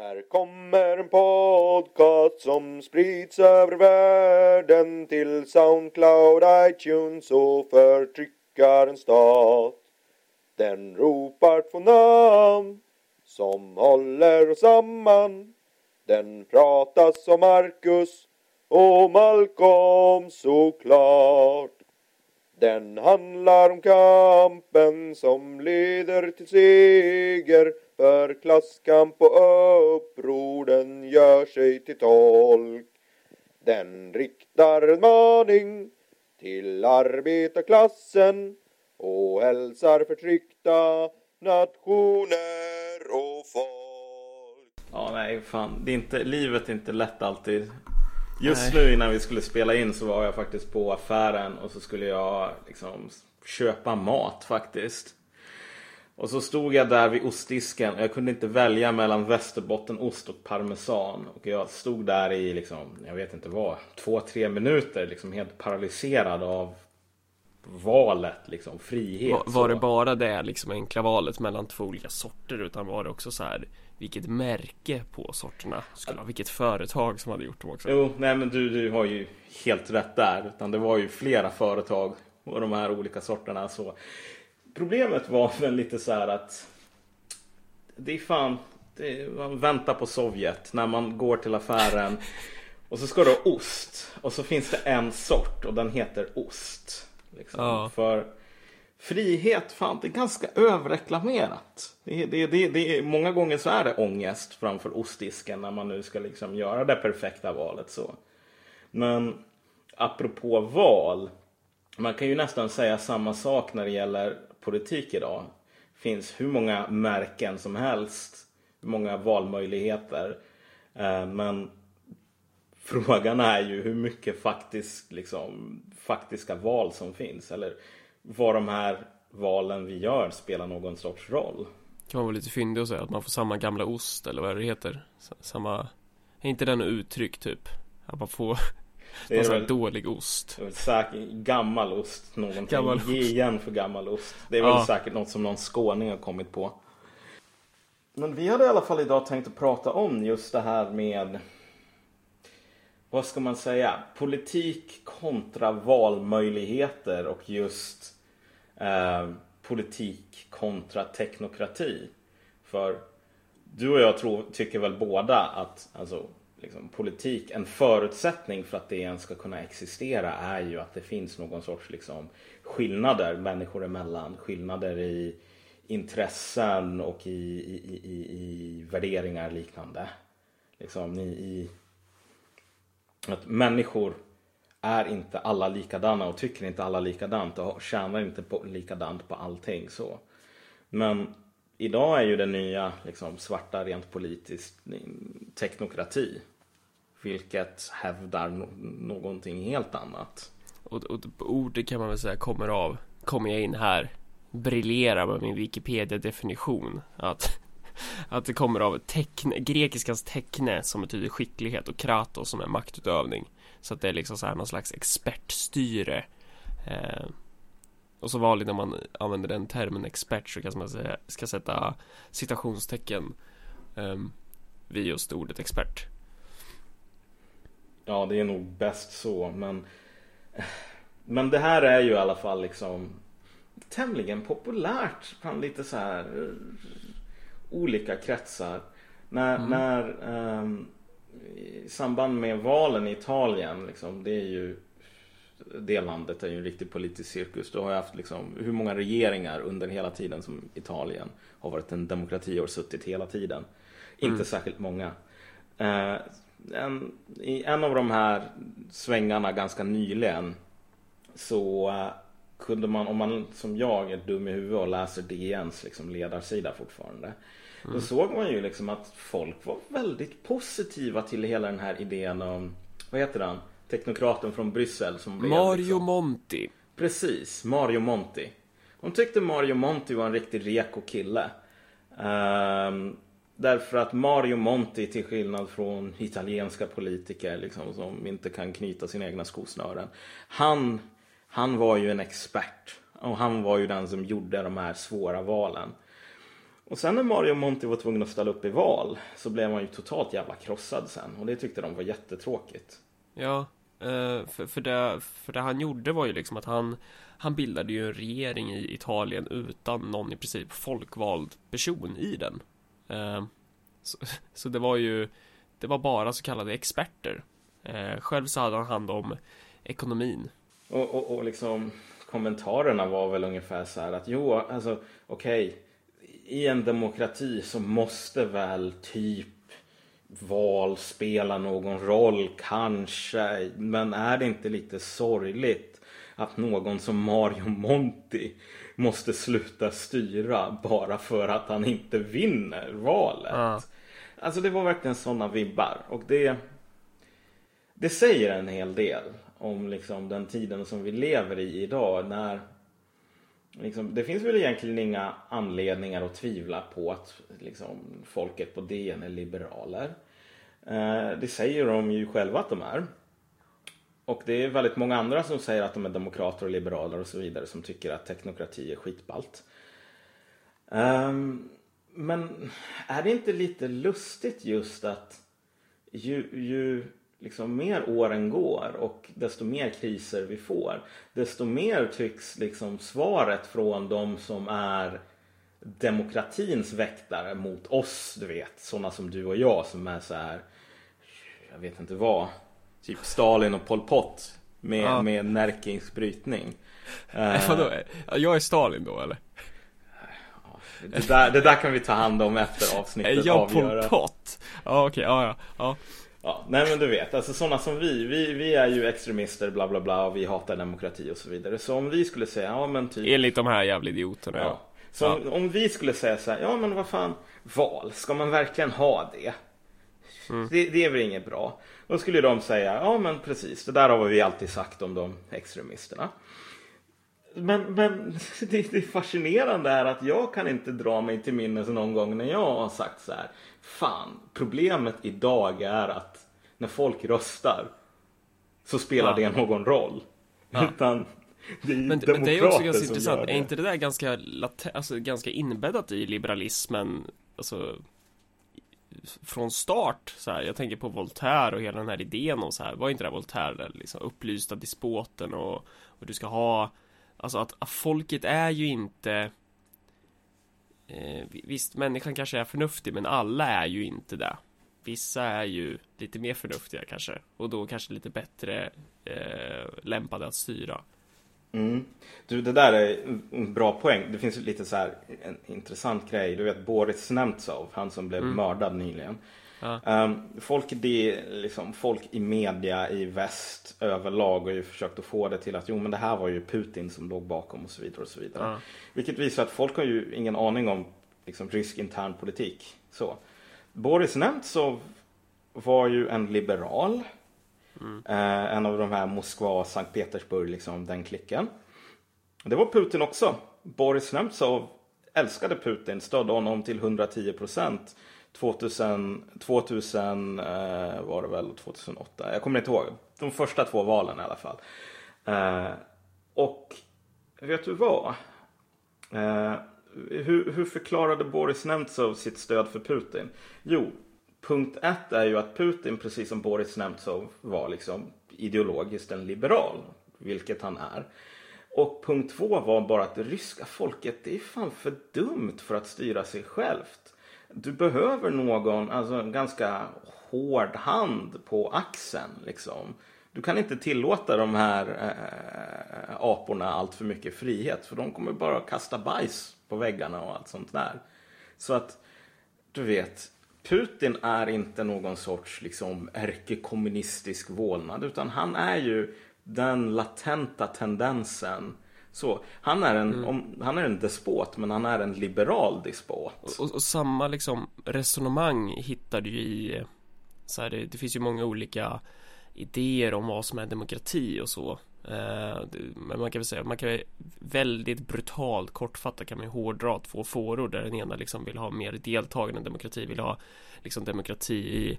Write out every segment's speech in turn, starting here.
Här kommer en podcast som sprids över världen till Soundcloud, iTunes och förtryckarens stat. Den ropar två namn som håller oss samman. Den pratas om Marcus och Malcolm såklart. Den handlar om kampen som leder till seger för klasskamp och uppror den gör sig till tolk. Den riktar en maning till arbetarklassen och hälsar förtryckta nationer och folk. Ja, nej, fan. Det är inte, livet är inte lätt alltid. Just nu innan vi skulle spela in så var jag faktiskt på affären och så skulle jag liksom köpa mat faktiskt. Och så stod jag där vid ostdisken och jag kunde inte välja mellan västerbottenost och parmesan. Och jag stod där i liksom, jag vet inte vad, två, tre minuter liksom helt paralyserad av valet, liksom frihet. Var, var det bara det liksom enkla valet mellan två olika sorter utan var det också så här vilket märke på sorterna skulle ha, vilket företag som hade gjort dem också? Jo, nej men du, du har ju helt rätt där. Utan det var ju flera företag och de här olika sorterna. Så problemet var väl lite så här att det är fan, det är, man väntar på Sovjet när man går till affären och så ska du ha ost och så finns det en sort och den heter ost. Liksom. Ja. För frihet, fan det är ganska överreklamerat. Det, är- det, det, det, många gånger så är det ångest framför ostdisken när man nu ska liksom göra det perfekta valet. så. Men apropå val. Man kan ju nästan säga samma sak när det gäller politik idag. finns hur många märken som helst. Hur många valmöjligheter. Eh, men frågan är ju hur mycket faktisk, liksom, faktiska val som finns. Eller vad de här valen vi gör spelar någon sorts roll. Kan man vara lite fyndig och säga att man får samma gamla ost eller vad det heter? Samma, är inte den uttryck typ? Att man får det är väl, dålig ost. säkert gammal ost. Någonting. Gammal ost. Ge igen för gammal ost. Det är väl Ja. säkert något som någon skåning har kommit på. Men vi hade i alla fall idag tänkt att prata om just det här med vad ska man säga? Politik kontra valmöjligheter och just eh, politik kontra teknokrati. För du och jag tror, tycker väl båda att alltså, liksom, politik, en förutsättning för att det ens ska kunna existera är ju att det finns någon sorts liksom, skillnader människor emellan. Skillnader i intressen och i, i, i, i, värderingar liknande. Liksom i, i att människor är inte alla likadana och tycker inte alla likadant och tjänar inte på, likadant på allting. så. Men idag är ju det nya liksom, svarta rent politiskt mm, teknokrati. Vilket hävdar no- någonting helt annat. Och, och typ ordet kan man väl säga kommer av, kommer jag in här, Briljera med min Wikipedia-definition. Att, att det kommer av tekne, grekiskans teckne som betyder skicklighet och kratos som är maktutövning. Så att det är liksom så här någon slags expertstyre. Eh, och så vanligt när man använder den termen expert så kan man säga, ska sätta citationstecken eh, vid just ordet expert. Ja, det är nog bäst så. Men, men det här är ju i alla fall liksom tämligen populärt bland lite så här eh, olika kretsar. När, när ehm, i samband med valen i Italien, liksom, det är ju det landet är ju en riktig politisk cirkus. Du har ju haft liksom, hur många regeringar under hela tiden som Italien har varit en demokrati och suttit hela tiden. Inte särskilt många. Eh, en, I en av de här svängarna ganska nyligen så eh, kunde man, om man som jag är dum i huvudet och läser DNs liksom ledarsida fortfarande. Då såg man ju liksom att folk var väldigt positiva till hela den här idén om, vad heter han? Teknokraten från Bryssel som blev Mario liksom, Monti. Precis, Mario Monti. De tyckte Mario Monti var en riktig reko kille. Ehm, därför att Mario Monti till skillnad från italienska politiker liksom, som inte kan knyta sina egna skosnören. Han, han var ju en expert. Och han var ju den som gjorde de här svåra valen. Och sen när Mario Monti var tvungen att ställa upp i val så blev han ju totalt jävla krossad sen och det tyckte de var jättetråkigt. Ja, eh, för, för, det, för det han gjorde var ju liksom att han Han bildade ju en regering i Italien utan någon i princip folkvald person i den Eh, så, så det var ju Det var bara så kallade experter eh, Själv så hade han hand om ekonomin Och, och, och liksom kommentarerna var väl ungefär så här att jo, alltså okej okay, i en demokrati så måste väl typ val spela någon roll, kanske. Men är det inte lite sorgligt att någon som Mario Monti måste sluta styra bara för att han inte vinner valet? Ah. Alltså det var verkligen sådana vibbar och det det säger en hel del om liksom den tiden som vi lever i idag när Liksom, det finns väl egentligen inga anledningar att tvivla på att liksom, folket på DN är liberaler. Eh, det säger de ju själva att de är. Och det är väldigt många andra som säger att de är demokrater och liberaler och så vidare som tycker att teknokrati är skitballt. Um, men är det inte lite lustigt just att ju, ju liksom mer åren går och desto mer kriser vi får desto mer tycks liksom svaret från de som är demokratins väktare mot oss, du vet, sådana som du och jag som är så här jag vet inte vad typ Stalin och Pol Pot med, ja. med Närkings brytning. Vadå? Jag är Stalin då eller? Det där, det där kan vi ta hand om efter avsnittet. Är jag Pol Pot? Ja okej, okay, ja ja. ja. Ja, nej men du vet, alltså sådana som vi, vi, vi är ju extremister bla bla bla och vi hatar demokrati och så vidare. Så om vi skulle säga, ja men typ Enligt de här jävla idioterna ja. Så ja. Om, om, vi skulle säga så här, ja men vad fan, val, ska man verkligen ha det? Mm. det? Det är väl inget bra. Då skulle de säga, ja men precis, det där har vi alltid sagt om de extremisterna. Men, men det, det fascinerande är att jag kan inte dra mig till minnes någon gång när jag har sagt så här fan, problemet idag är att när folk röstar så spelar ja. det någon roll. Ja. Utan det är Men det är också ganska intressant. Är inte det där ganska, alltså, ganska inbäddat i liberalismen? Alltså från start så här, jag tänker på Voltaire och hela den här idén om så här, var inte det Voltaire där liksom upplysta despoten och, och du ska ha Alltså att, att folket är ju inte eh, Visst, människan kanske är förnuftig men alla är ju inte det. Vissa är ju lite mer förnuftiga kanske och då kanske lite bättre eh, lämpade att styra mm. Du, det där är en bra poäng. Det finns lite så här en intressant grej. Du vet Boris Nemtsov, han som blev mm. mördad nyligen. Ja. Um, folk, det, liksom, folk i media i väst överlag har ju försökt att få det till att jo men det här var ju Putin som låg bakom och så vidare och så vidare. Ja. Vilket visar att folk har ju ingen aning om liksom, rysk intern politik. Så. Boris Nemtsov var ju en liberal. Mm. En av de här Moskva, Sankt Petersburg, liksom den klicken. Det var Putin också. Boris Nemtsov älskade Putin, stödde honom till 110 procent. 2000, 2000 eh, var det väl, 2008, jag kommer inte ihåg. De första två valen i alla fall. Eh, och vet du vad? Eh, hur, hur förklarade Boris Nemtsov sitt stöd för Putin? Jo, punkt ett är ju att Putin, precis som Boris Nemtsov, var liksom ideologiskt en liberal, vilket han är. Och punkt två var bara att det ryska folket, det är fan för dumt för att styra sig självt du behöver någon, alltså en ganska hård hand på axeln liksom. Du kan inte tillåta de här äh, aporna allt för mycket frihet för de kommer bara kasta bajs på väggarna och allt sånt där. Så att, du vet, Putin är inte någon sorts liksom ärkekommunistisk vålnad utan han är ju den latenta tendensen så, han är en, mm. om, han är en despot men han är en liberal despot. Och, och, samma liksom resonemang hittar du i så här, det, det, finns ju många olika idéer om vad som är demokrati och så. Eh, men man kan väl säga, man kan väldigt brutalt kortfattat kan man ju hårdra två fåror där den ena liksom vill ha mer deltagande demokrati, vill ha liksom demokrati i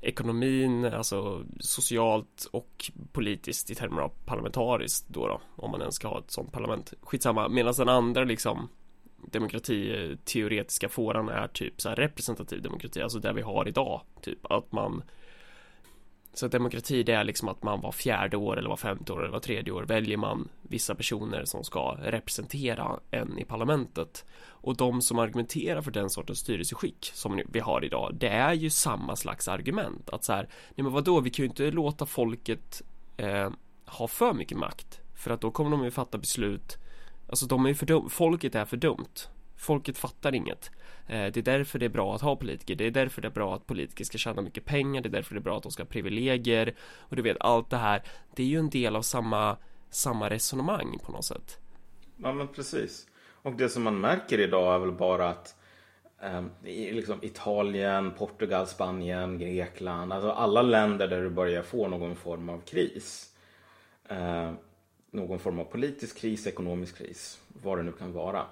ekonomin, alltså socialt och politiskt i termer av parlamentariskt då, då om man ens ska ha ett sånt parlament. Skitsamma, medan den andra liksom demokratiteoretiska fåran är typ så här representativ demokrati, alltså det vi har idag, typ att man så demokrati det är liksom att man var fjärde år eller var femte år eller var tredje år väljer man vissa personer som ska representera en i parlamentet. Och de som argumenterar för den sortens styrelseskick som vi har idag, det är ju samma slags argument. Att så här, nej men vadå, vi kan ju inte låta folket eh, ha för mycket makt. För att då kommer de ju fatta beslut, alltså de är ju för dum, folket är för dumt. Folket fattar inget. Eh, det är därför det är bra att ha politiker. Det är därför det är bra att politiker ska tjäna mycket pengar. Det är därför det är bra att de ska ha privilegier. Och du vet, allt det här. Det är ju en del av samma, samma resonemang på något sätt. Ja, men precis. Och det som man märker idag är väl bara att eh, liksom Italien, Portugal, Spanien, Grekland, alltså alla länder där du börjar få någon form av kris. Eh, någon form av politisk kris, ekonomisk kris, vad det nu kan vara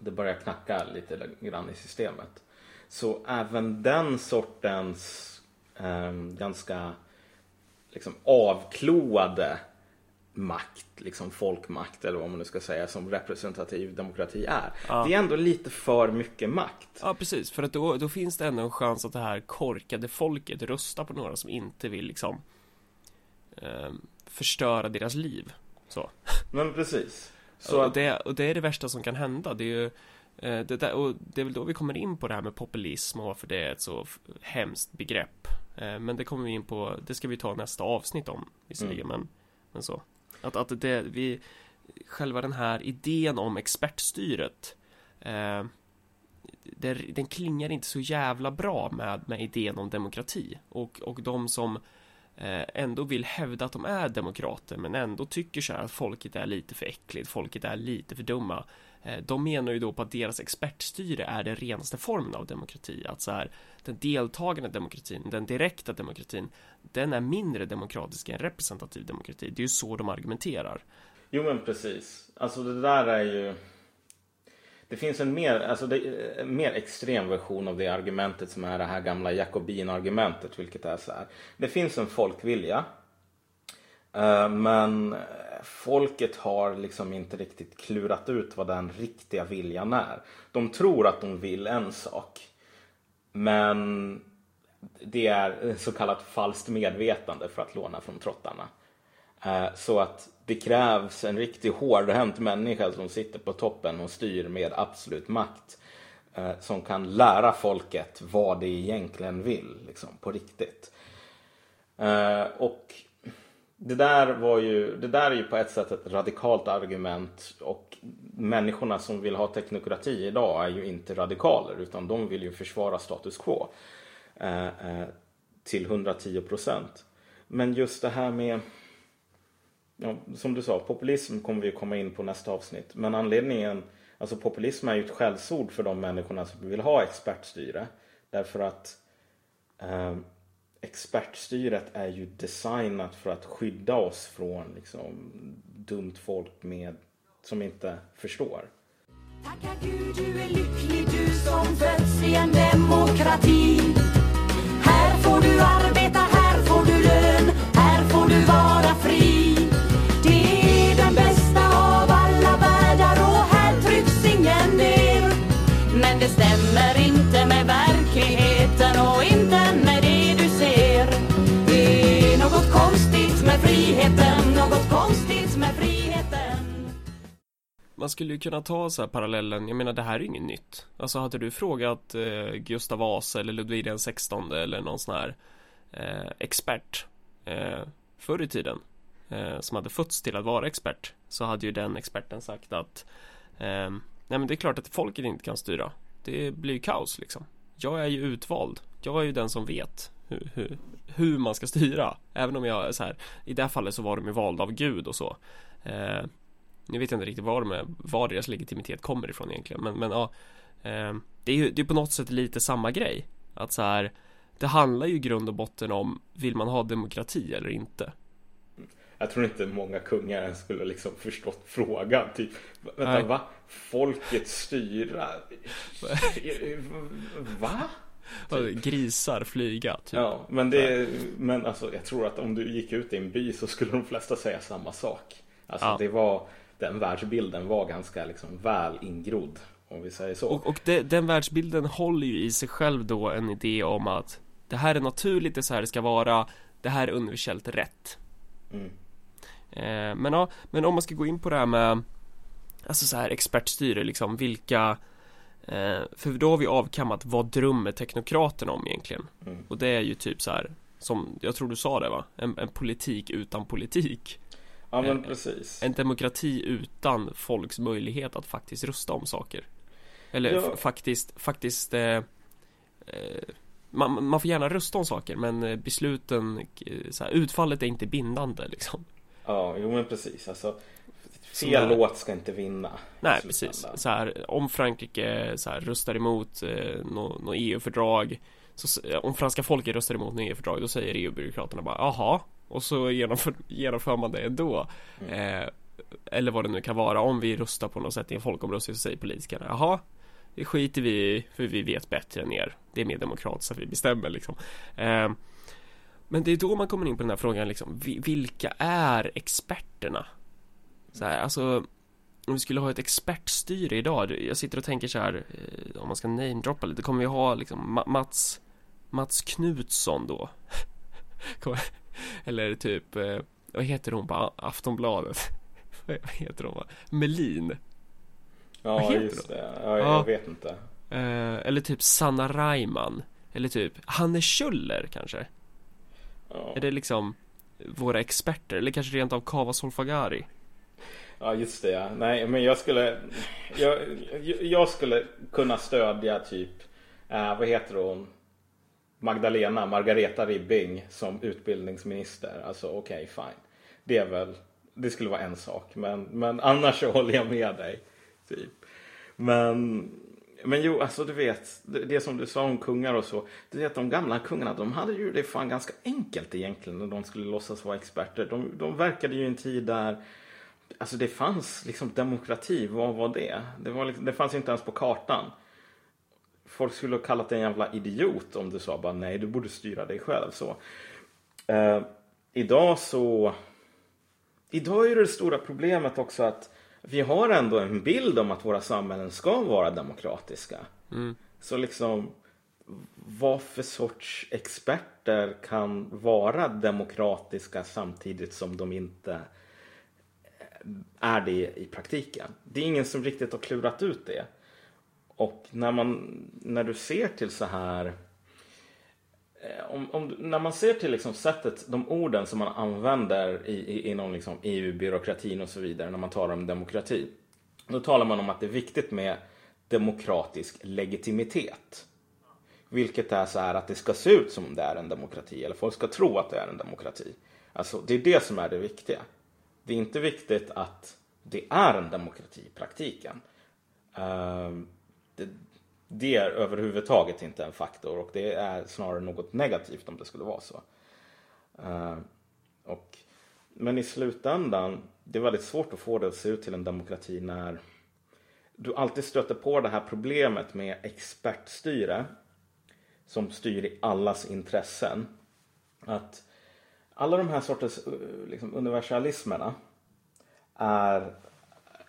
det börjar knacka lite grann i systemet. Så även den sortens eh, ganska liksom avkloade makt, liksom folkmakt eller vad man nu ska säga som representativ demokrati är. Ja. Det är ändå lite för mycket makt. Ja precis, för att då, då finns det ändå en chans att det här korkade folket röstar på några som inte vill liksom eh, förstöra deras liv. Så. Men precis. Så... Och, det, och det är det värsta som kan hända. Det är ju eh, det, där, och det är väl då vi kommer in på det här med populism och varför det är ett så hemskt begrepp. Eh, men det kommer vi in på, det ska vi ta nästa avsnitt om visserligen, mm. men, men så. Att, att det, vi, själva den här idén om expertstyret eh, det, den klingar inte så jävla bra med, med idén om demokrati och, och de som Eh, ändå vill hävda att de är demokrater men ändå tycker så här att folket är lite för äckligt, folket är lite för dumma. Eh, de menar ju då på att deras expertstyre är den renaste formen av demokrati. Att så här, den deltagande demokratin, den direkta demokratin, den är mindre demokratisk än representativ demokrati. Det är ju så de argumenterar. Jo men precis. Alltså det där är ju det finns en mer, alltså det, en mer extrem version av det argumentet som är det här gamla jakobinargumentet. Vilket är så här. Det finns en folkvilja. Eh, men folket har liksom inte riktigt klurat ut vad den riktiga viljan är. De tror att de vill en sak. Men det är så kallat falskt medvetande för att låna från trottarna. Eh, så att det krävs en riktigt hårdhänt människa som sitter på toppen och styr med absolut makt. Eh, som kan lära folket vad det egentligen vill, liksom, på riktigt. Eh, och det där, var ju, det där är ju på ett sätt ett radikalt argument och människorna som vill ha teknokrati idag är ju inte radikaler utan de vill ju försvara status quo till 110 procent. Men just det här med ja, som du sa, populism kommer vi komma in på nästa avsnitt. Men anledningen, alltså populism är ju ett skällsord för de människorna som vill ha expertstyre. Därför att eh, expertstyret är ju designat för att skydda oss från liksom, dumt folk med, som inte förstår. Tacka Gud du är lycklig du som fötts i en demokrati. Här får du arbeta, Man skulle ju kunna ta så här parallellen, jag menar det här är inget nytt. Alltså hade du frågat eh, Gustav Vasa eller Ludvig den sextonde eller någon sån här eh, expert eh, förr i tiden eh, som hade fötts till att vara expert så hade ju den experten sagt att eh, Nej men det är klart att folket inte kan styra det blir ju kaos liksom. Jag är ju utvald. Jag är ju den som vet hur, hur, hur man ska styra. Även om jag är så här, i det här fallet så var de ju valda av Gud och så. Eh, nu vet jag inte riktigt var, de är, var deras legitimitet kommer ifrån egentligen. Men, men ja, eh, det är ju det är på något sätt lite samma grej. Att så här, det handlar ju i grund och botten om, vill man ha demokrati eller inte? Jag tror inte många kungar ens skulle liksom förstått frågan. Typ, vänta, Nej. va? Folket styra? va? Typ. Grisar flyga typ. Ja, men det Men alltså jag tror att om du gick ut i en by så skulle de flesta säga samma sak. Alltså ja. det var den världsbilden var ganska liksom väl ingrodd. Om vi säger så. Och, och det, den världsbilden håller ju i sig själv då en idé om att det här är naturligt, det är så här det ska vara, det här är universellt rätt. Mm. Eh, men ja, men om man ska gå in på det här med Alltså så här expertstyre liksom, vilka eh, För då har vi avkammat vad drömmer teknokraterna om egentligen Mm. Och det är ju typ så här Som, jag tror du sa det va? En, en politik utan politik Ja men Eh, precis. En demokrati utan folks möjlighet att faktiskt rösta om saker Eller Ja. faktiskt, faktiskt eh, eh, man, man får gärna rösta om saker men eh, besluten, så här, utfallet är inte bindande liksom Ja, jo men precis. Alltså, fel är- låt ska inte vinna. Nej i precis, så här, om Frankrike så här, röstar emot eh, något nå EU-fördrag så, Om franska folket röstar emot något EU-fördrag då säger EU-byråkraterna bara jaha Och så genomför, genomför man det ändå Mm. eh, Eller vad det nu kan vara om vi röstar på något sätt i en folkomröstning så säger politikerna jaha Det skiter vi i för vi vet bättre än er Det är mer demokratiskt att vi bestämmer liksom eh, Men det är då man kommer in på den här frågan liksom vi- Vilka är experterna? Så här, alltså om vi skulle ha ett expertstyre idag, jag sitter och tänker så här, eh, om man ska namedroppa lite, kommer vi ha liksom Ma- Mats, Mats Knutsson då? Eller typ, eh, vad heter hon på Aftonbladet? vad heter hon? Melin? Ja, just det. Ja, Ja. jag vet inte. Eh, eller typ Sanna Reimann? Eller typ Hanne Kjöller kanske? Ja. Är det liksom våra experter? Eller kanske rent av Kava Solfagari? Ja just det ja. Nej men jag skulle Jag, jag- jag skulle kunna stödja typ eh, Vad heter hon? Magdalena, Margareta Ribbing som utbildningsminister. Alltså okej fine. Det är väl Det skulle vara en sak. Men, men annars så håller jag med dig. Typ. Men men jo, alltså du vet, det, det som du sa om kungar och så. Du vet, de gamla kungarna, de hade ju det fan ganska enkelt egentligen när de skulle låtsas vara experter. De, de verkade ju i en tid där Alltså det fanns liksom demokrati, vad var det? Det, var liksom, det fanns inte ens på kartan. Folk skulle ha kallat dig en jävla idiot om du sa bara nej, du borde styra dig själv. Så. Eh, idag så... Idag är det stora problemet också att vi har ändå en bild om att våra samhällen ska vara demokratiska. Så liksom vad för sorts experter kan vara demokratiska samtidigt som de inte är det i praktiken. Det är ingen som riktigt har klurat ut det. Och när, man, när du ser till så här eh, om, om, när man ser till liksom sättet, de orden som man använder i, i, inom liksom EU-byråkratin och så vidare när man talar om demokrati. Då talar man om att det är viktigt med demokratisk legitimitet. Vilket är så här att det ska se ut som det är en demokrati. Eller folk ska tro att det är en demokrati. Alltså det är det som är det viktiga. Det är inte viktigt att det är en demokrati i praktiken. Uh, det, det är överhuvudtaget inte en faktor och det är snarare något negativt om det skulle vara så. Eh, och, men i slutändan, det är väldigt svårt att få det att se ut till en demokrati när du alltid stöter på det här problemet med expertstyre som styr i allas intressen. Att alla de här sorters eh, liksom, universalismerna är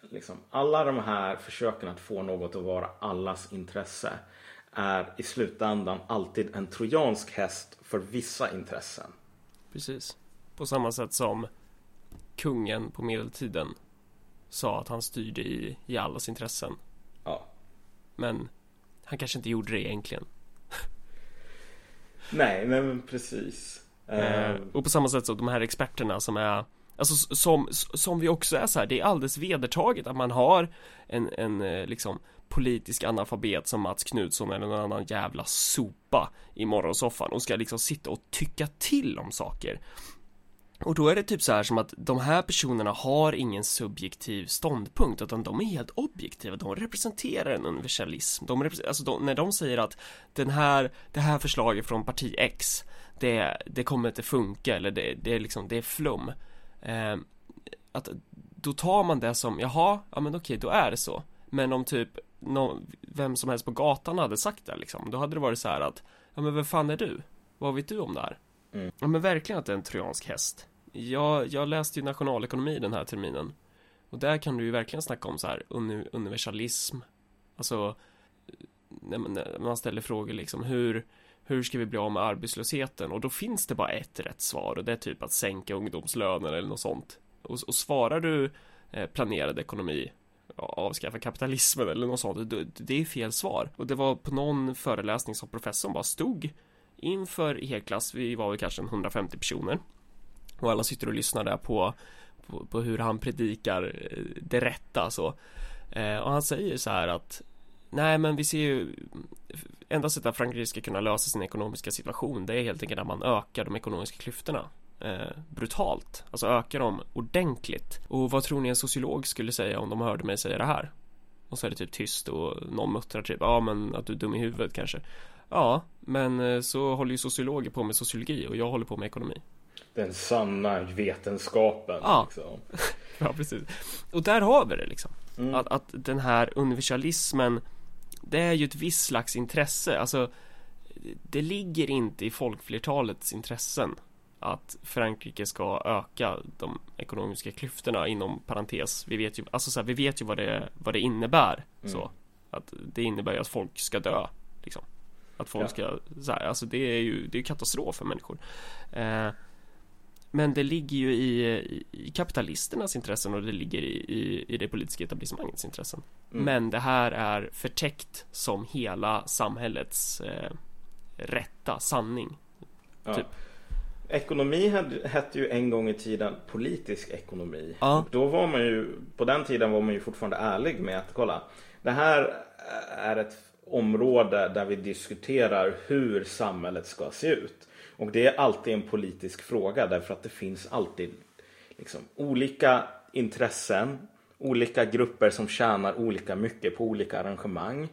liksom, alla de här försöken att få något att vara allas intresse är i slutändan alltid en trojansk häst för vissa intressen. Precis. På samma sätt som kungen på medeltiden sa att han styrde i, i allas intressen. Ja. Men han kanske inte gjorde det egentligen. Nej, men precis. Eh, och på samma sätt så de här experterna som är Alltså som, som vi också är så här, det är alldeles vedertaget att man har en, en eh, liksom politisk analfabet som Mats Knutsson eller någon annan jävla sopa i morgonsoffan och ska liksom sitta och tycka till om saker. Och då är det typ så här som att de här personerna har ingen subjektiv ståndpunkt utan de är helt objektiva, de representerar en universalism. De representerar, alltså de, när de säger att den här, det här förslaget från parti X det, det kommer inte funka eller det, det är liksom, det är flum. Eh, att då tar man det som, jaha, ja men okej, då är det så. Men om typ nå vem som helst på gatan hade sagt det liksom, då hade det varit så här att, ja men vem fan är du? Vad vet du om det här? Ja men verkligen att det är en trojansk häst. Jag, jag läste ju nationalekonomi den här terminen. Och där kan du ju verkligen snacka om så här uni universalism. Alltså när man ställer frågor liksom hur hur ska vi bli av med arbetslösheten? Och då finns det bara ett rätt svar och det är typ att sänka ungdomslönen eller något sånt. Och, och svarar du eh, planerad ekonomi avskaffa kapitalismen eller något sånt. Det är fel svar. Och det var på någon föreläsning som professorn bara stod inför helklass. Vi var väl kanske 150 personer. Och alla sitter och lyssnar där på, på, på hur han predikar eh, det rätta så. Eh, och han säger så här att Nej men vi ser ju Enda sättet att Frankrike ska kunna lösa sin ekonomiska situation Det är helt enkelt att man ökar de ekonomiska klyftorna eh, brutalt. Alltså ökar dem ordentligt. Och vad tror ni en sociolog skulle säga om de hörde mig säga det här? Och så är det typ tyst och någon muttrar typ Ja men att du är dum i huvudet kanske. Ja men eh, så håller ju sociologer på med sociologi och jag håller på med ekonomi. Den sanna vetenskapen Ja, liksom. ja precis. Och där har vi det liksom. Mm. att, att den här universalismen Det är ju ett visst slags intresse Alltså Det ligger inte i folkflertalets intressen att Frankrike ska öka de ekonomiska klyftorna inom parentes. Vi vet ju, alltså så här, vi vet ju vad det, vad det innebär. Mm. Så. Att det innebär ju att folk ska dö. Liksom. Att folk ja. ska, så här, alltså det är ju, det är katastrof för människor. Eh, men det ligger ju i, i, kapitalisternas intressen och det ligger i, i, i det politiska etablissemangets intressen. Mm. Men det här är förtäckt som hela samhällets eh, rätta sanning. Ja. Typ. Ekonomi hette ju en gång i tiden politisk ekonomi. Ja. Och då var man ju, på den tiden var man ju fortfarande ärlig med att kolla. Det här är ett område där vi diskuterar hur samhället ska se ut. Och det är alltid en politisk fråga därför att det finns alltid liksom, olika intressen, olika grupper som tjänar olika mycket på olika arrangemang.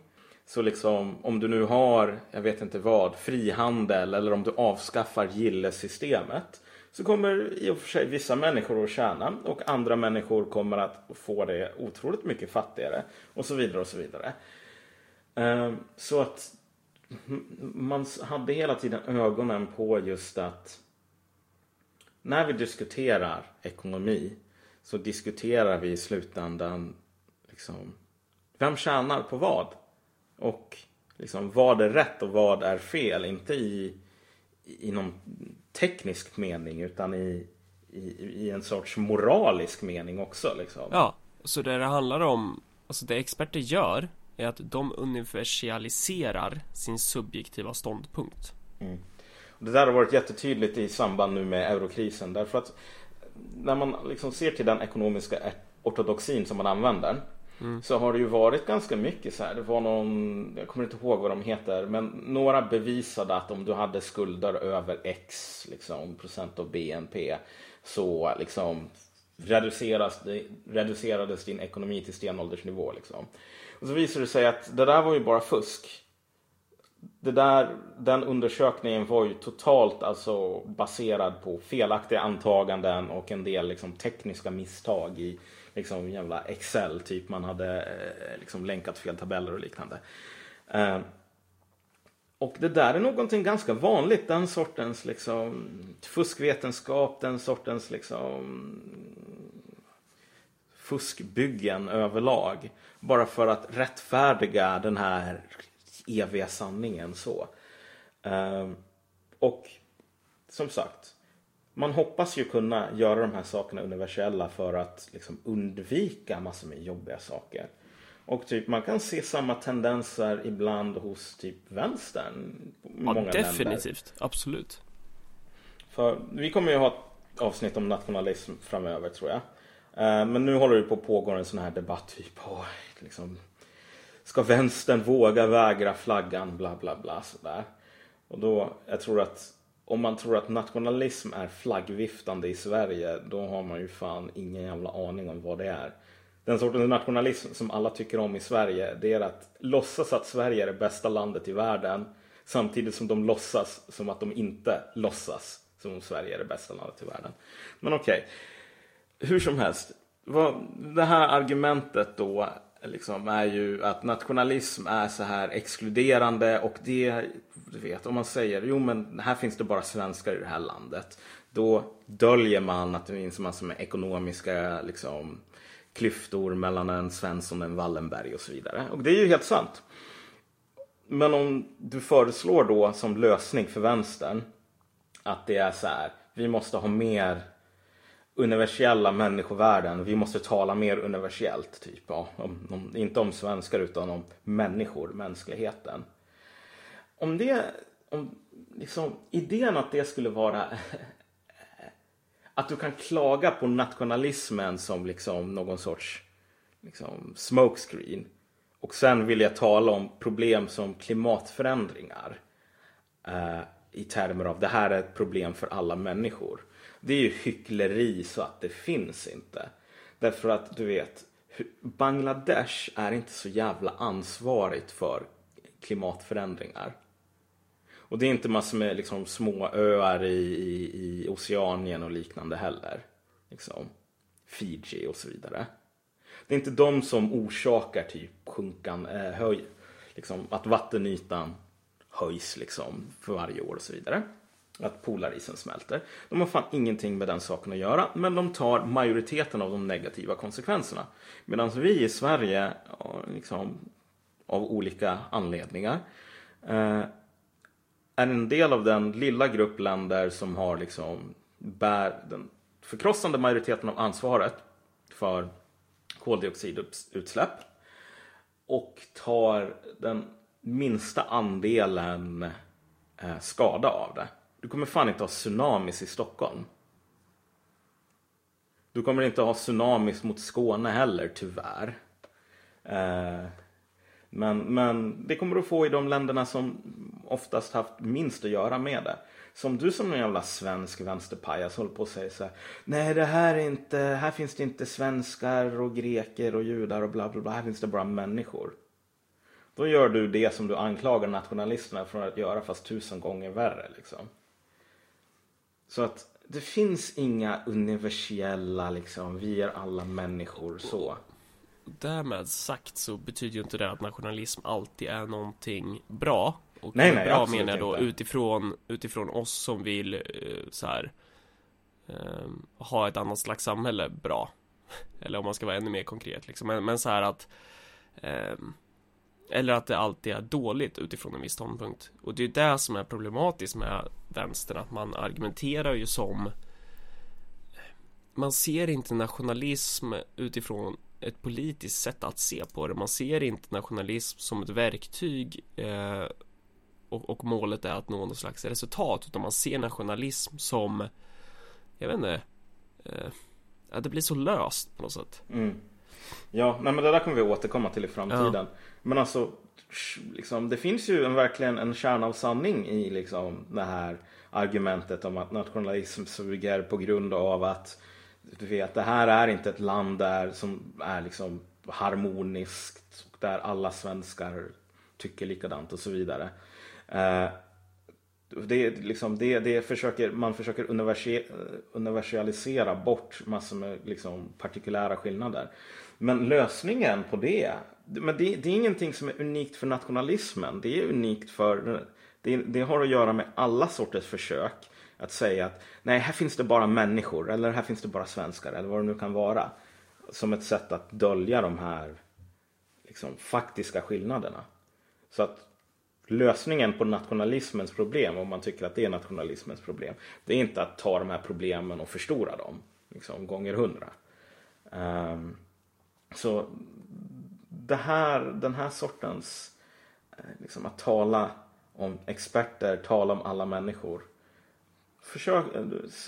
Så liksom om du nu har, jag vet inte vad, frihandel eller om du avskaffar gillesystemet så kommer i och för sig vissa människor att tjäna och andra människor kommer att få det otroligt mycket fattigare och så vidare och så vidare. Ehm, så att man hade hela tiden ögonen på just att när vi diskuterar ekonomi så diskuterar vi i slutändan liksom, vem tjänar på vad? Och liksom, vad är rätt och vad är fel? Inte i, i någon teknisk mening utan i, i, i en sorts moralisk mening också. Liksom. Ja, så det det handlar om, alltså det experter gör är att de universaliserar sin subjektiva ståndpunkt. Mm. Det där har varit jättetydligt i samband nu med eurokrisen därför att när man liksom ser till den ekonomiska ortodoxin som man använder Mm. Så har det ju varit ganska mycket så här. Det var någon, jag kommer inte ihåg vad de heter, men några bevisade att om du hade skulder över X liksom, procent av BNP så liksom reduceras, reducerades din ekonomi till stenåldersnivå. Liksom. Och så visade det sig att det där var ju bara fusk. Det där, den undersökningen var ju totalt alltså baserad på felaktiga antaganden och en del liksom, tekniska misstag i liksom jävla Excel typ. Man hade eh, liksom länkat fel tabeller och liknande. Eh, och det där är någonting ganska vanligt, den sortens liksom fuskvetenskap, den sortens liksom fuskbyggen överlag. Bara för att rättfärdiga den här eviga sanningen så. Eh, och som sagt, man hoppas ju kunna göra de här sakerna universella för att liksom undvika massor med jobbiga saker. Och typ man kan se samma tendenser ibland hos typ vänstern. Ja, många definitivt. Länder. Absolut. För vi kommer ju ha ett avsnitt om nationalism framöver tror jag. Eh, men nu håller det på att pågå en sån här debatt typ. Oh, liksom, ska vänstern våga vägra flaggan bla bla bla sådär. Och då, jag tror att om man tror att nationalism är flaggviftande i Sverige, då har man ju fan ingen jävla aning om vad det är. Den sortens nationalism som alla tycker om i Sverige, det är att låtsas att Sverige är det bästa landet i världen, samtidigt som de låtsas som att de inte låtsas som om Sverige är det bästa landet i världen. Men okej, okay hur som helst. Det här argumentet då liksom är ju att nationalism är så här exkluderande och det, du vet, om man säger jo men här finns det bara svenskar i det här landet. Då döljer man att det finns massor med ekonomiska liksom, klyftor mellan en Svensson och en Wallenberg och så vidare. Och det är ju helt sant. Men om du föreslår då som lösning för vänstern att det är så här, vi måste ha mer universella människovärden. Vi måste tala mer universellt, typ. Ja, om, om, inte om svenskar utan om människor, mänskligheten. Om det, om liksom, idén att det skulle vara att du kan klaga på nationalismen som liksom någon sorts liksom, smokescreen. Och sen vill jag tala om problem som klimatförändringar. Eh, I termer av det här är ett problem för alla människor. Det är ju hyckleri så att det finns inte. Därför att du vet, Bangladesh är inte så jävla ansvarigt för klimatförändringar. Och det är inte massor med liksom, små öar i, i, i Oceanien och liknande heller. Liksom. Fiji och så vidare. Det är inte de som orsakar typ sjunkan, eh, höj, liksom, att vattenytan höjs liksom, för varje år och så vidare. Att polarisen smälter. De har fan ingenting med den saken att göra, men de tar majoriteten av de negativa konsekvenserna. Medan vi i Sverige, liksom, av olika anledningar, eh, är en del av den lilla grupp länder som har liksom bär den förkrossande majoriteten av ansvaret för koldioxidutsläpp och tar den minsta andelen eh, skada av det. Du kommer fan inte ha tsunamis i Stockholm. Du kommer inte ha tsunamis mot Skåne heller, tyvärr. Eh, men, men det kommer du få i de länderna som oftast haft minst att göra med det. Som du som en jävla svensk vänsterpajas håller på och säger så här. Nej, det här är inte, här finns det inte svenskar och greker och judar och bla bla bla. Här finns det bara människor. Då gör du det som du anklagar nationalisterna för att göra fast tusen gånger värre liksom. Så att det finns inga universella liksom, vi är alla människor så därmed sagt så betyder ju inte det att nationalism alltid är någonting bra. Och nej, nej, bra menar jag då inte. utifrån, utifrån oss som vill uh, så här, uh, ha ett annat slags samhälle bra. Eller om man ska vara ännu mer konkret liksom. Men, men så här att uh, eller att det alltid är dåligt utifrån en viss ståndpunkt. Och det är det som är problematiskt med vänstern, att man argumenterar ju som man ser inte nationalism utifrån ett politiskt sätt att se på det. Man ser inte nationalism som ett verktyg eh, och, och, målet är att nå något slags resultat utan man ser nationalism som jag vet inte eh, att det blir så löst på något sätt. Mm. Ja, nej, men det där kommer vi återkomma till i framtiden. Ja. Men alltså, liksom, det finns ju en, verkligen en kärna av sanning i liksom, det här argumentet om att nationalism suger på grund av att du vet, det här är inte ett land där som är liksom harmoniskt och där alla svenskar tycker likadant och så vidare. Eh, det, liksom, det, det försöker, man försöker universalisera bort massor med liksom, partikulära skillnader. Men lösningen på det, men det, det, är ingenting som är unikt för nationalismen. Det är unikt för, det, det har att göra med alla sorters försök att säga att nej, här finns det bara människor eller här finns det bara svenskar eller vad det nu kan vara. Som ett sätt att dölja de här liksom, faktiska skillnaderna. Så att lösningen på nationalismens problem, om man tycker att det är nationalismens problem, det är inte att ta de här problemen och förstora dem liksom, gånger hundra. Um, så det här, den här sortens, eh, liksom att tala om experter, tala om alla människor försök eh,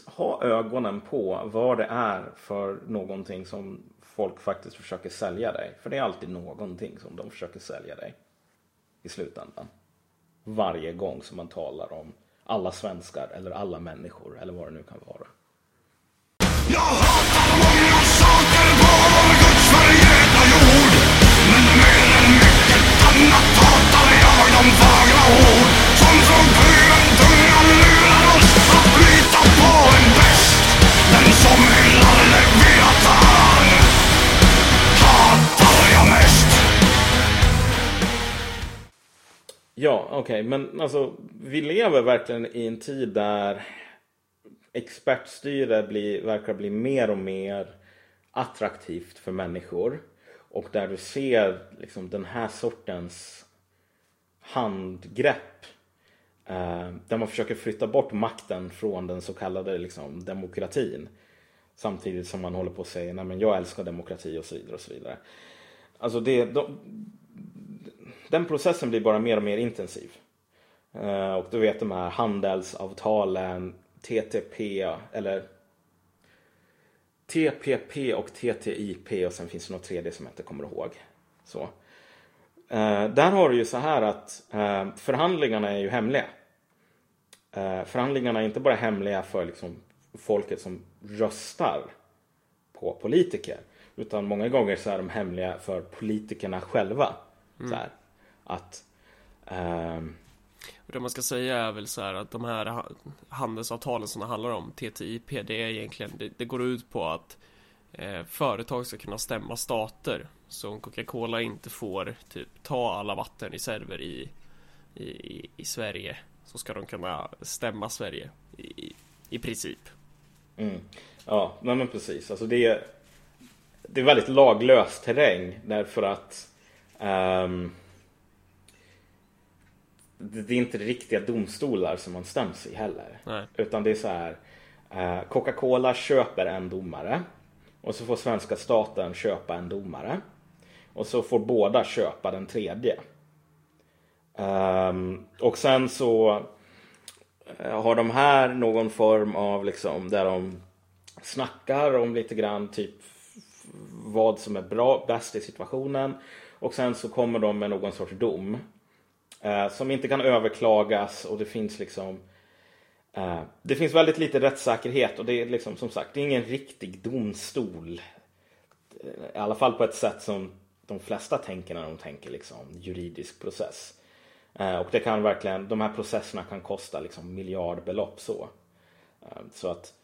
ha ögonen på vad det är för någonting som folk faktiskt försöker sälja dig. För det är alltid någonting som de försöker sälja dig i slutändan. Varje gång som man talar om alla svenskar eller alla människor eller vad det nu kan vara. Ja, okej, okay, men alltså vi lever verkligen i en tid där expertstyre blir, verkar bli mer och mer attraktivt för människor och där du ser liksom den här sortens handgrepp eh, där man försöker flytta bort makten från den så kallade liksom, demokratin samtidigt som man håller på att säga nej men jag älskar demokrati och så vidare och så vidare. Alltså det, de, den processen blir bara mer och mer intensiv. Eh, och du vet de här handelsavtalen, TTP eller TPP och TTIP och sen finns det något tredje som jag inte kommer ihåg. Så. Eh, där har du ju så här att eh, förhandlingarna är ju hemliga. Eh, förhandlingarna är inte bara hemliga för liksom, folket som röstar på politiker. Utan många gånger så är de hemliga för politikerna själva. Mm. Så här, att ehm, det man ska säga är väl så här att de här handelsavtalen som det handlar om, TTIP, det är egentligen, det, det går ut på att eh, företag ska kunna stämma stater. Så om Coca-Cola inte får typ ta alla vattenreserver i, i, i Sverige så ska de kunna stämma Sverige i, i princip. Mm. Ja, men precis. Alltså det är, det är väldigt laglös terräng därför att um, det är inte riktiga domstolar som man stäms i heller. Nej. Utan det är så här. Uh, Coca-Cola köper en domare. Och så får svenska staten köpa en domare. Och så får båda köpa den tredje. Um, och sen så uh, har de här någon form av liksom där de snackar om lite grann typ vad som är bra, bäst i situationen. Och sen så kommer de med någon sorts dom. Eh, som inte kan överklagas och det finns liksom eh, Det finns väldigt lite rättssäkerhet och det är liksom som sagt det är ingen riktig domstol. Eh, I alla fall på ett sätt som de flesta tänker när de tänker liksom juridisk process. Eh, och det kan verkligen, de här processerna kan kosta liksom miljardbelopp så. Eh, så att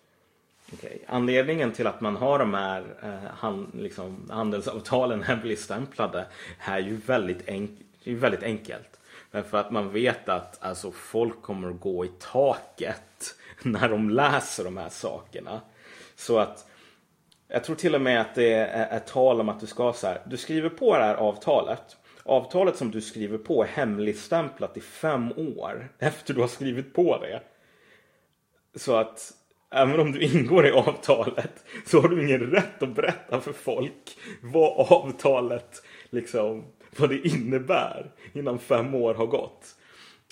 Okay. Anledningen till att man har de här eh, han, liksom, handelsavtalen hemligstämplade är ju väldigt, enk är väldigt enkelt. Men för att man vet att alltså, folk kommer att gå i taket när de läser de här sakerna. Så att jag tror till och med att det är, ett tal om att du ska så här, du skriver på det här avtalet. Avtalet som du skriver på är hemligstämplat i fem år efter du har skrivit på det. Så att även om du ingår i avtalet så har du ingen rätt att berätta för folk vad avtalet liksom vad det innebär innan fem år har gått.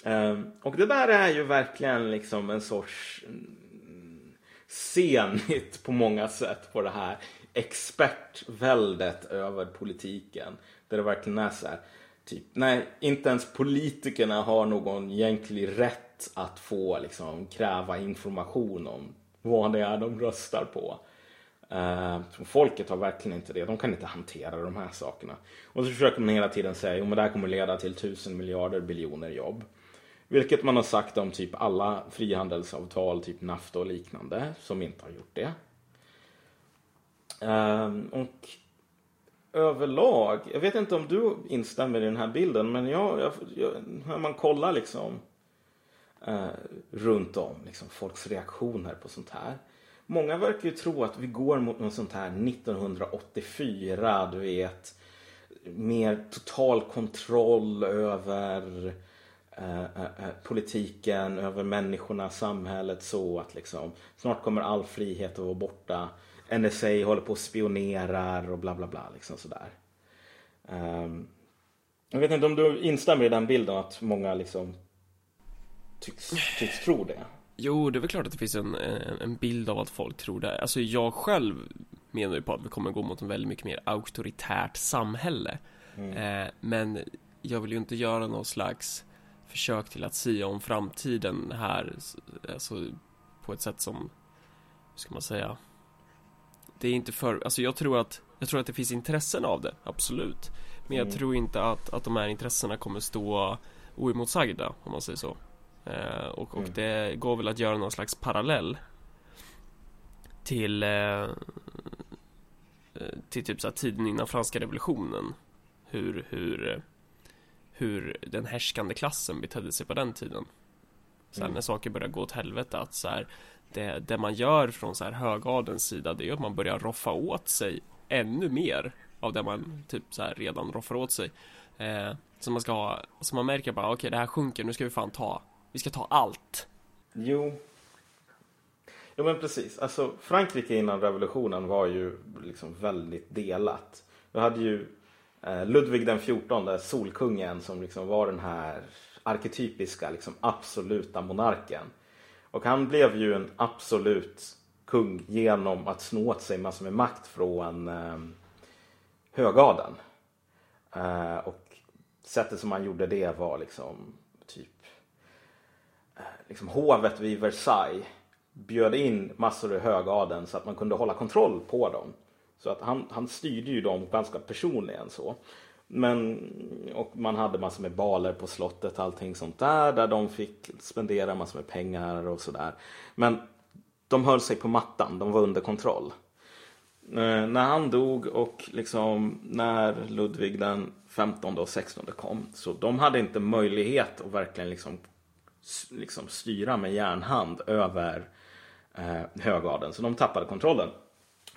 Ehm, och det där är ju verkligen liksom en sorts mm, senigt på många sätt på det här expertväldet över politiken. Där det verkligen är så här, typ, nej, inte ens politikerna har någon egentlig rätt att få liksom kräva information om vad det är de röstar på. Uh, folket har verkligen inte det. De kan inte hantera de här sakerna. Och så försöker man hela tiden säga att det här kommer leda till tusen miljarder biljoner jobb. Vilket man har sagt om typ alla frihandelsavtal, typ NAFTA och liknande, som inte har gjort det. Uh, och överlag, jag vet inte om du instämmer i den här bilden, men jag, jag, jag när man kollar liksom uh, runt om, liksom folks reaktioner på sånt här Många verkar ju tro att vi går mot något sånt här 1984, du vet. Mer total kontroll över eh, eh, eh, politiken, över människorna, samhället så att liksom snart kommer all frihet att vara borta. NSA håller på och spionerar och bla bla bla liksom sådär. Um, jag vet inte om du instämmer i den bilden att många liksom tycks, tycks tro det. Jo, det är väl klart att det finns en, en bild av att folk tror det. Alltså jag själv menar ju på att vi kommer gå mot en väldigt mycket mer auktoritärt samhälle. Mm. Eh, men jag vill ju inte göra någon slags försök till att sia om framtiden här, alltså på ett sätt som, hur ska man säga? Det är inte för, alltså jag tror att, jag tror att det finns intressen av det, absolut. Men jag mm. tror inte att, att de här intressena kommer stå oemotsagda, om man säger så. Eh, och, och mm. det går väl att göra någon slags parallell till eh, till typ så här tiden innan franska revolutionen. Hur, hur, hur den härskande klassen betedde sig på den tiden. Här, Mm. När saker börjar gå åt helvete att så här, det, det man gör från så här högadens sida det är att man börjar roffa åt sig ännu mer av det man typ så här redan roffar åt sig. Eh, så man ska ha, så man märker bara okej det här sjunker, nu ska vi fan ta, vi ska ta allt. Jo. Jo men precis. Alltså Frankrike innan revolutionen var ju liksom väldigt delat. Du hade ju eh, Ludvig den XIV, Solkungen, som liksom var den här arketypiska, liksom absoluta monarken. Och han blev ju en absolut kung genom att snå åt sig massor med makt från eh, högadeln. Eh, och sättet som han gjorde det var liksom liksom hovet vid Versailles bjöd in massor i högadeln så att man kunde hålla kontroll på dem. Så att han, han styrde ju dem ganska personligen så. Men, och man hade massor med baler på slottet, och allting sånt där, där de fick spendera massor med pengar och sådär. Men de höll sig på mattan, de var under kontroll. Eh, när han dog och liksom när Ludvig den 15 och 16 kom, så de hade inte möjlighet att verkligen liksom liksom styra med järnhand över eh, högadeln. Så de tappade kontrollen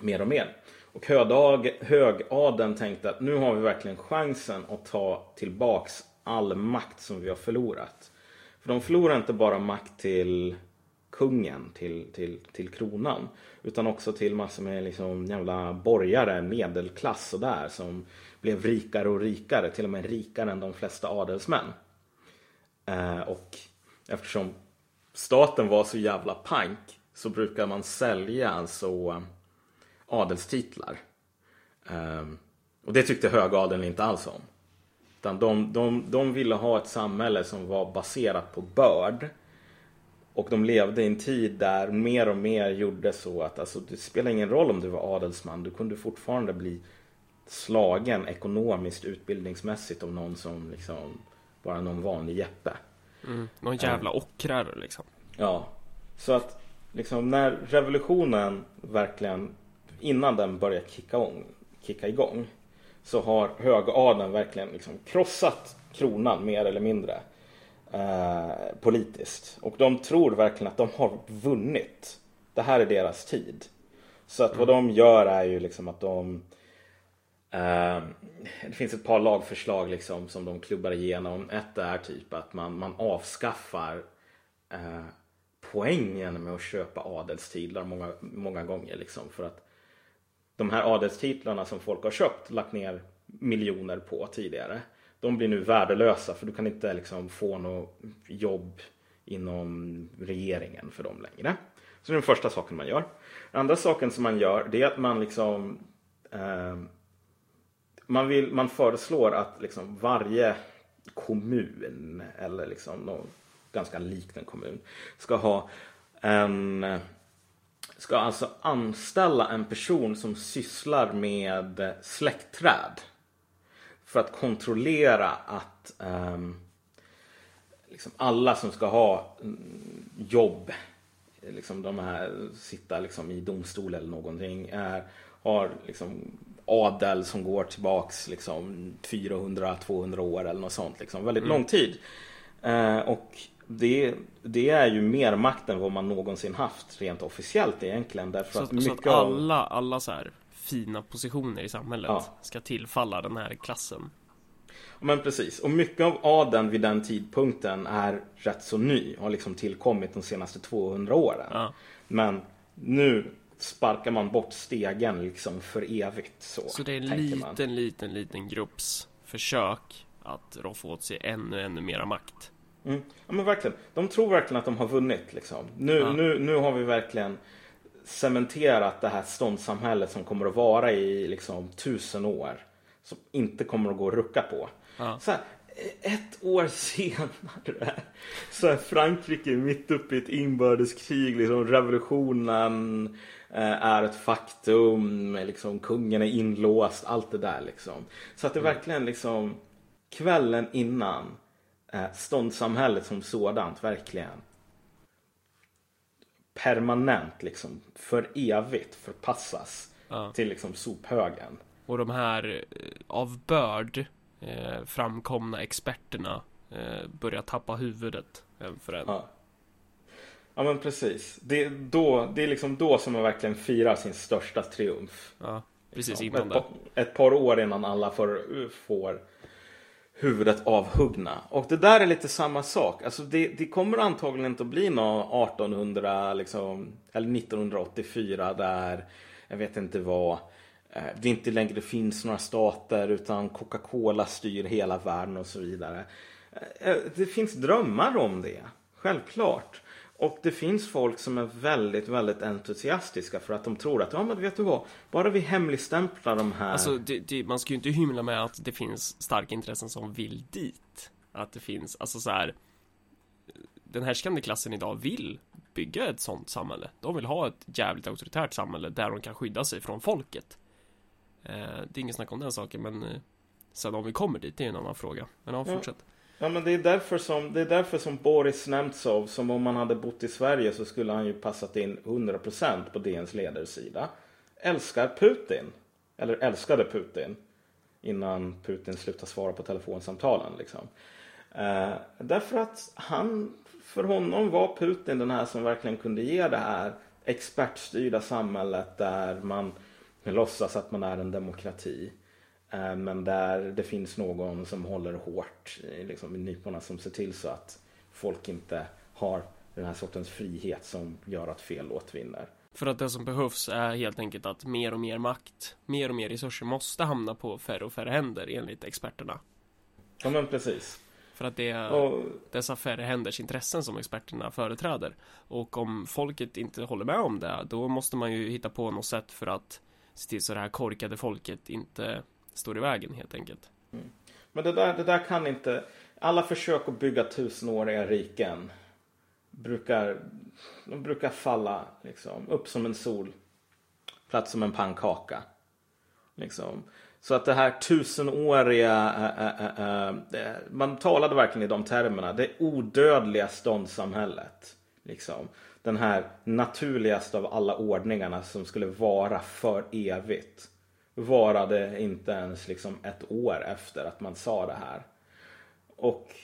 mer och mer. Och högdag, högadeln tänkte att nu har vi verkligen chansen att ta tillbaks all makt som vi har förlorat. För de förlorar inte bara makt till kungen, till, till, till kronan. Utan också till massor med liksom jävla borgare, medelklass och där som blev rikare och rikare. Till och med rikare än de flesta adelsmän. Eh, och eftersom staten var så jävla pank så brukar man sälja alltså eh, adelstitlar. Ehm, och det tyckte högadeln inte alls om. Utan de, de, de ville ha ett samhälle som var baserat på börd. Och de levde i en tid där mer och mer gjorde så att alltså, det spelar ingen roll om du var adelsman. Du kunde fortfarande bli slagen ekonomiskt, utbildningsmässigt av någon som liksom bara någon vanlig jeppe. Mm. Någon jävla ockrare liksom. Ja, så att liksom när revolutionen verkligen innan den börjar kicka, igång, kicka igång så har högadeln verkligen liksom krossat kronan mer eller mindre eh, politiskt. Och de tror verkligen att de har vunnit. Det här är deras tid. Så att vad de gör är ju liksom att de Eh, Ehm, det finns ett par lagförslag liksom som de klubbar igenom. Ett är typ att man, man avskaffar eh, poängen med att köpa adelstitlar många, många gånger. Liksom, för att de här adelstitlarna som folk har köpt, lagt ner miljoner på tidigare. De blir nu värdelösa för du kan inte liksom få något jobb inom regeringen för dem längre. Så det är den första saken man gör. Den andra saken som man gör det är att man liksom eh, man, vill, man föreslår att liksom varje kommun eller liksom någon ganska liten kommun ska ha en ska alltså anställa en person som sysslar med släktträd för att kontrollera att um, liksom alla som ska ha mm, jobb, liksom de här sitta liksom i domstol eller någonting, är, har liksom adel som går tillbaks liksom 400-200 år eller något sånt. Liksom. Väldigt lång tid. Eh, och det, det är ju mer makt än vad man någonsin haft rent officiellt egentligen. Därför Så, att att, så att alla, alla så här fina positioner i samhället Ja. ska tillfalla den här klassen. Men precis, och mycket av adeln vid den tidpunkten är rätt så ny. Har liksom tillkommit de senaste 200 åren. Ja. Men nu sparkar man bort stegen liksom för evigt. Så, Så det är en tänker man. liten, liten, liten grupps försök att roffa åt sig ännu, ännu mera makt. Mm. Ja men verkligen. De tror verkligen att de har vunnit. Liksom. Nu, Ja. nu, nu har vi verkligen cementerat det här ståndssamhället som kommer att vara i liksom, tusen år. Som inte kommer att gå att rucka på. Ja. Så här, ett år senare så är Frankrike mitt uppe i ett inbördeskrig. Liksom, revolutionen är ett faktum. Liksom, kungen är inlåst. Allt det där. Liksom. Så att det verkligen liksom kvällen innan eh, ståndssamhället som sådant verkligen permanent liksom för evigt förpassas Ja. till liksom sophögen. Och de här eh, av börd eh, framkomna experterna eh, börjar tappa huvudet en för en. Ja. Ja men precis. Det är, då, det är liksom då som man verkligen firar sin största triumf. Ja, precis innan ett, par, ett par år innan alla får, får huvudet avhuggna. Och det där är lite samma sak. Alltså det, det kommer antagligen inte att bli någon 1800 liksom, eller 1984 där, jag vet inte vad, eh, det inte längre finns några stater utan Coca-Cola styr hela världen och så vidare. Eh, Det finns drömmar om det, självklart. Och det finns folk som är väldigt, väldigt entusiastiska för att de tror att, ja men vet du vad, bara vi hemligstämplar de här. Alltså, det, det, man ska ju inte hymla med att det finns starka intressen som vill dit. Att det finns, alltså så här. Den härskande klassen idag vill bygga ett sånt samhälle. De vill ha ett jävligt auktoritärt samhälle där de kan skydda sig från folket. Eh, det är ingen snack om den saken, men eh, sen om vi kommer dit, det är en annan fråga. Men Ja. fortsätt. Ja men det är därför som, det är därför som Boris Nemtsov, som om han hade bott i Sverige så skulle han ju passat in 100% på DNs ledarsida. Älskar Putin. Eller älskade Putin. Innan Putin slutade svara på telefonsamtalen liksom. Eh, därför att han, för honom var Putin den här som verkligen kunde ge det här expertstyrda samhället där man låtsas att man är en demokrati. Eh, Men där det finns någon som håller hårt liksom, i nyporna som ser till så att folk inte har den här sortens frihet som gör att fel låt vinner. För att det som behövs är helt enkelt att mer och mer makt, mer och mer resurser måste hamna på färre och färre händer enligt experterna. Ja men precis. För att det är Och, dessa färre händers intressen som experterna företräder. Och om folket inte håller med om det, då måste man ju hitta på något sätt för att se till så det här korkade folket inte står i vägen helt enkelt. Mm. men det där, det där kan inte... Alla försök att bygga tusenåriga riken brukar, de brukar falla liksom, upp som en sol, platt som en pannkaka. Liksom. Så att det här tusenåriga, äh, äh, äh, äh, man talade verkligen i de termerna, det odödliga ståndssamhället. Liksom. Den här naturligaste av alla ordningarna som skulle vara för evigt. Varade inte ens liksom ett år efter att man sa det här. Och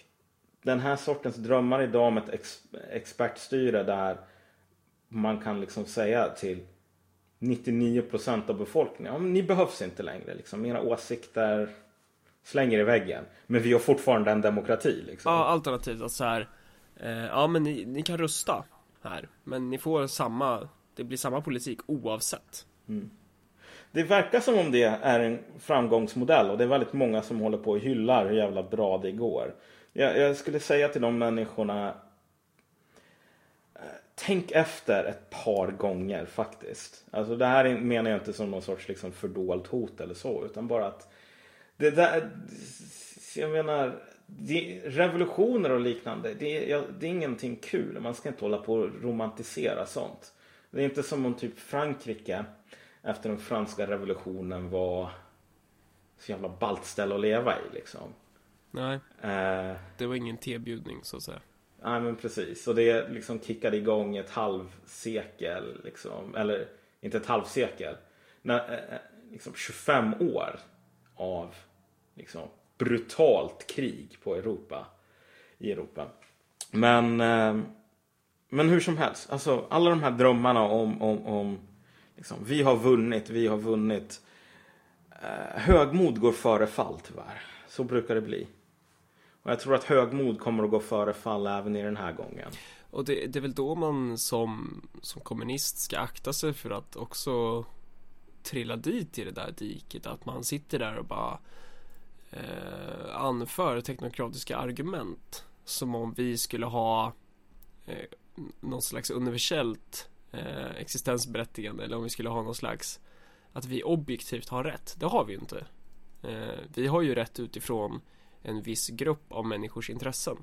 den här sortens drömmar idag om ett ex expertstyre där man kan liksom säga till 99% av befolkningen, ja, ni behövs inte längre. Liksom. Era åsikter slänger i väggen. Men vi har fortfarande en demokrati. Liksom. Ja, alternativt att så här, eh, ja men ni, ni kan rösta här, men ni får samma, det blir samma politik oavsett. Det verkar som om det är en framgångsmodell och det är väldigt många som håller på och hyllar hur jävla bra det går. Jag, jag skulle säga till de människorna eh, Tänk efter ett par gånger faktiskt. Alltså det här menar jag inte som någon sorts liksom fördolt hot eller så utan bara att det där, jag menar det, revolutioner och liknande det, är- ja, det är ingenting kul. Man ska inte hålla på och romantisera sånt. Det är inte som om typ Frankrike efter den franska revolutionen var så jävla ballt ställe att leva i liksom. Nej, Eh, det var ingen tebjudning så att säga. Nej men precis. Och det liksom kickade igång ett halvsekel. Liksom, eller inte ett halvsekel. När, eh, eh, liksom 25 år av liksom, brutalt krig på Europa. I Europa. Men, eh, men hur som helst. Alltså, alla de här drömmarna om, om, om liksom, vi har vunnit, vi har vunnit. Eh, högmod går före fall tyvärr. Så brukar det bli. Och jag tror att högmod kommer att gå före fall även i den här gången. Och det, det är väl då man som, som kommunist ska akta sig för att också trilla dit i det där diket. Att man sitter där och bara eh, anför teknokratiska argument. Som om vi skulle ha eh, någon slags universellt eh, existensberättigande. Eller om vi skulle ha någon slags att vi objektivt har rätt. Det har vi ju inte. Eh, vi har ju rätt utifrån en viss grupp av människors intressen.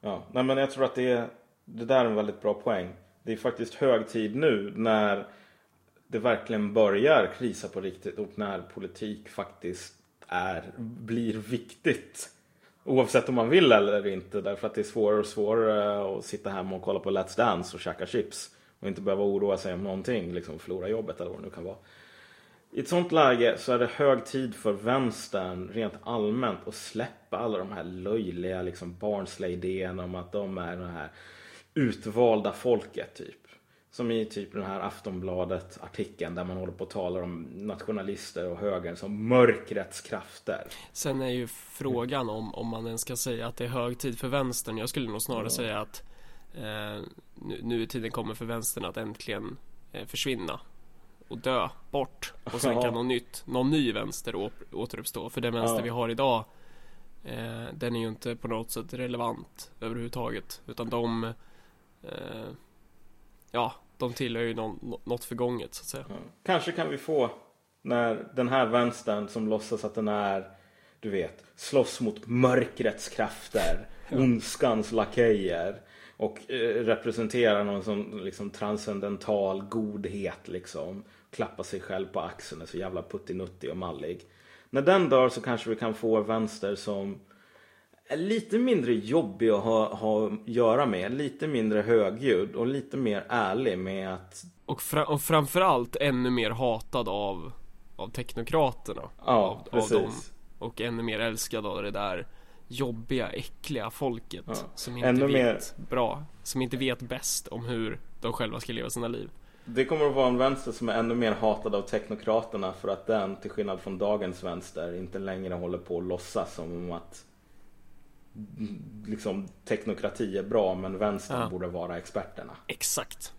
Ja, nej men jag tror att det, är, det där är en väldigt bra poäng. Det är faktiskt hög tid nu när det verkligen börjar krisa på riktigt och när politik faktiskt är, blir viktigt. Oavsett om man vill eller inte därför att det är svårare och svårare att sitta hemma och kolla på Let's Dance och käka chips. Och inte behöva oroa sig om någonting, liksom förlora jobbet eller vad det nu kan vara. I ett sånt läge så är det hög tid för vänstern rent allmänt att släppa alla de här löjliga liksom barnsliga idéerna om att de är den här utvalda folket typ. Som i typ den här Aftonbladet artikeln där man håller på och talar om nationalister och högern som mörkrets krafter. Sen är ju frågan om, om man ens ska säga att det är hög tid för vänstern. Jag skulle nog snarare Ja. säga att nu, nu är tiden kommer för vänstern att äntligen eh, försvinna och dö bort. Och sen kan någon, nytt, någon ny vänster återuppstå. För den vänster Ja. vi har idag eh, den är ju inte på något sätt relevant överhuvudtaget. Utan de eh, ja, de tillhör ju någon, nå- något förgånget så att säga. Ja. Kanske kan vi få när den här vänstern som låtsas att den är du vet, slåss mot mörkrets krafter, ondskans lakejer och eh, representerar någon sån liksom transcendental godhet liksom. Klappar sig själv på axeln, är så jävla puttinuttig och mallig. När den dör så kanske vi kan få vänster som är lite mindre jobbig att ha, ha att göra med, lite mindre högljudd och lite mer ärlig med att Och, fra, och framförallt ännu mer hatad av, av teknokraterna. Ja, av, av precis. dem. Och ännu mer älskad av det där jobbiga, äckliga folket. Ja. Som inte Ännu vet bra. Som inte vet bäst om hur de själva ska leva sina liv. Det kommer att vara en vänster som är ännu mer hatad av teknokraterna för att den, till skillnad från dagens vänster, inte längre håller på att låtsas som om att liksom, teknokrati är bra men vänstern Ja. borde vara experterna. Exakt.